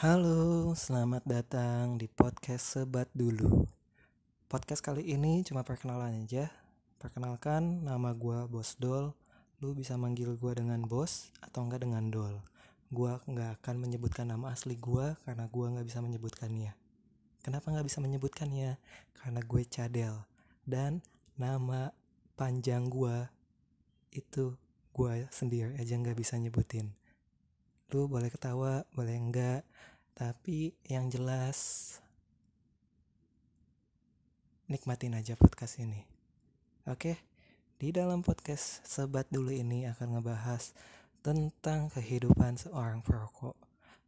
Halo, selamat datang di podcast Sebat Dulu. Podcast kali ini cuma perkenalan aja. Perkenalkan, nama gue Bos Dol. Lu bisa manggil gue dengan Bos atau enggak dengan Dol. Gue nggak akan menyebutkan nama asli gue karena gue nggak bisa menyebutkannya. Kenapa nggak bisa menyebutkannya? Karena gue cadel dan nama panjang gue itu gue sendiri aja nggak bisa nyebutin lu boleh ketawa boleh enggak. Tapi yang jelas nikmatin aja podcast ini. Oke di dalam podcast sebat dulu ini akan ngebahas tentang kehidupan seorang perokok.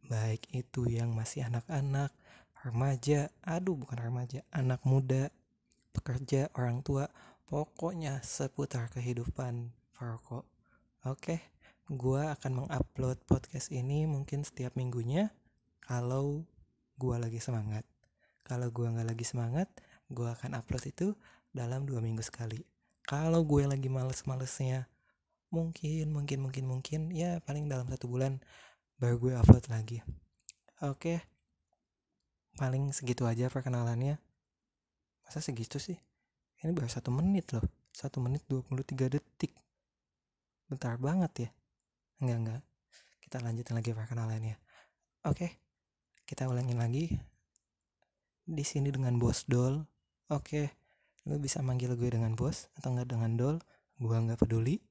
Baik itu yang masih anak-anak remaja aduh bukan remaja anak muda pekerja orang tua pokoknya seputar kehidupan perokok. Oke Gua akan mengupload podcast ini mungkin setiap minggunya kalau gua lagi semangat. Kalau gua nggak lagi semangat, gua akan upload itu dalam dua minggu sekali. Kalau gue lagi males-malesnya, mungkin, mungkin, mungkin, mungkin, ya paling dalam satu bulan baru gue upload lagi. Oke, paling segitu aja perkenalannya. Masa segitu sih? Ini baru satu menit loh. Satu menit 23 detik. Bentar banget ya. Enggak, enggak. Kita lanjutin lagi perkenalannya. Oke. Kita ulangin lagi. Di sini dengan Bos Dol. Oke. Lu bisa manggil gue dengan Bos atau enggak dengan Dol. Gua enggak peduli.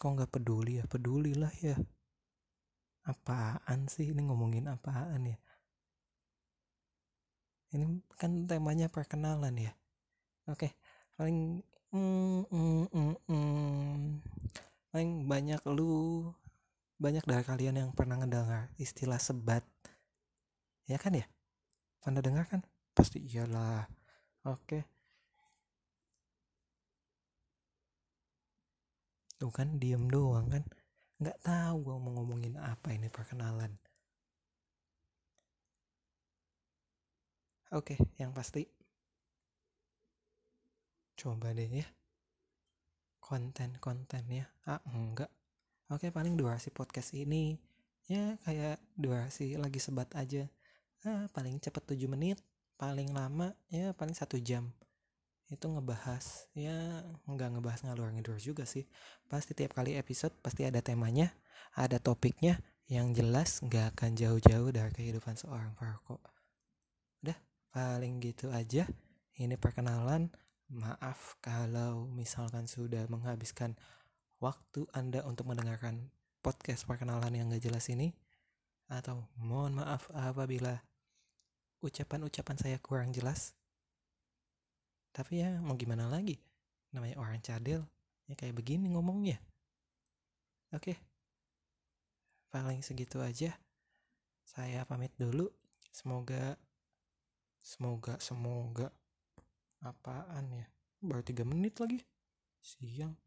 Kok enggak peduli ya? Pedulilah ya. Apaan sih ini ngomongin apaan ya? Ini kan temanya perkenalan ya. Oke, paling Hmm, hmm, hmm, hmm. Paling banyak lu banyak dari kalian yang pernah ngedengar istilah sebat. Ya kan ya? Pernah dengar kan? Pasti iyalah. Oke. Tuh kan diem doang kan? Nggak tahu gue mau ngomongin apa ini perkenalan. Oke, yang pasti coba deh ya konten-kontennya? Ah enggak. Oke paling durasi podcast ini. Ya kayak durasi lagi sebat aja. Ah paling cepet 7 menit paling lama ya paling satu jam. Itu ngebahas ya nggak ngebahas ngalur ngidur juga sih. Pasti tiap kali episode pasti ada temanya ada topiknya yang jelas nggak akan jauh-jauh dari kehidupan seorang perokok udah paling gitu aja. Ini perkenalan Maaf kalau misalkan sudah menghabiskan waktu Anda untuk mendengarkan podcast perkenalan yang gak jelas ini. Atau mohon maaf apabila ucapan-ucapan saya kurang jelas. Tapi ya mau gimana lagi. Namanya orang cadel. Ya kayak begini ngomongnya. Oke. Paling segitu aja. Saya pamit dulu. Semoga semoga semoga Apaan ya? Baru tiga menit lagi. Siang.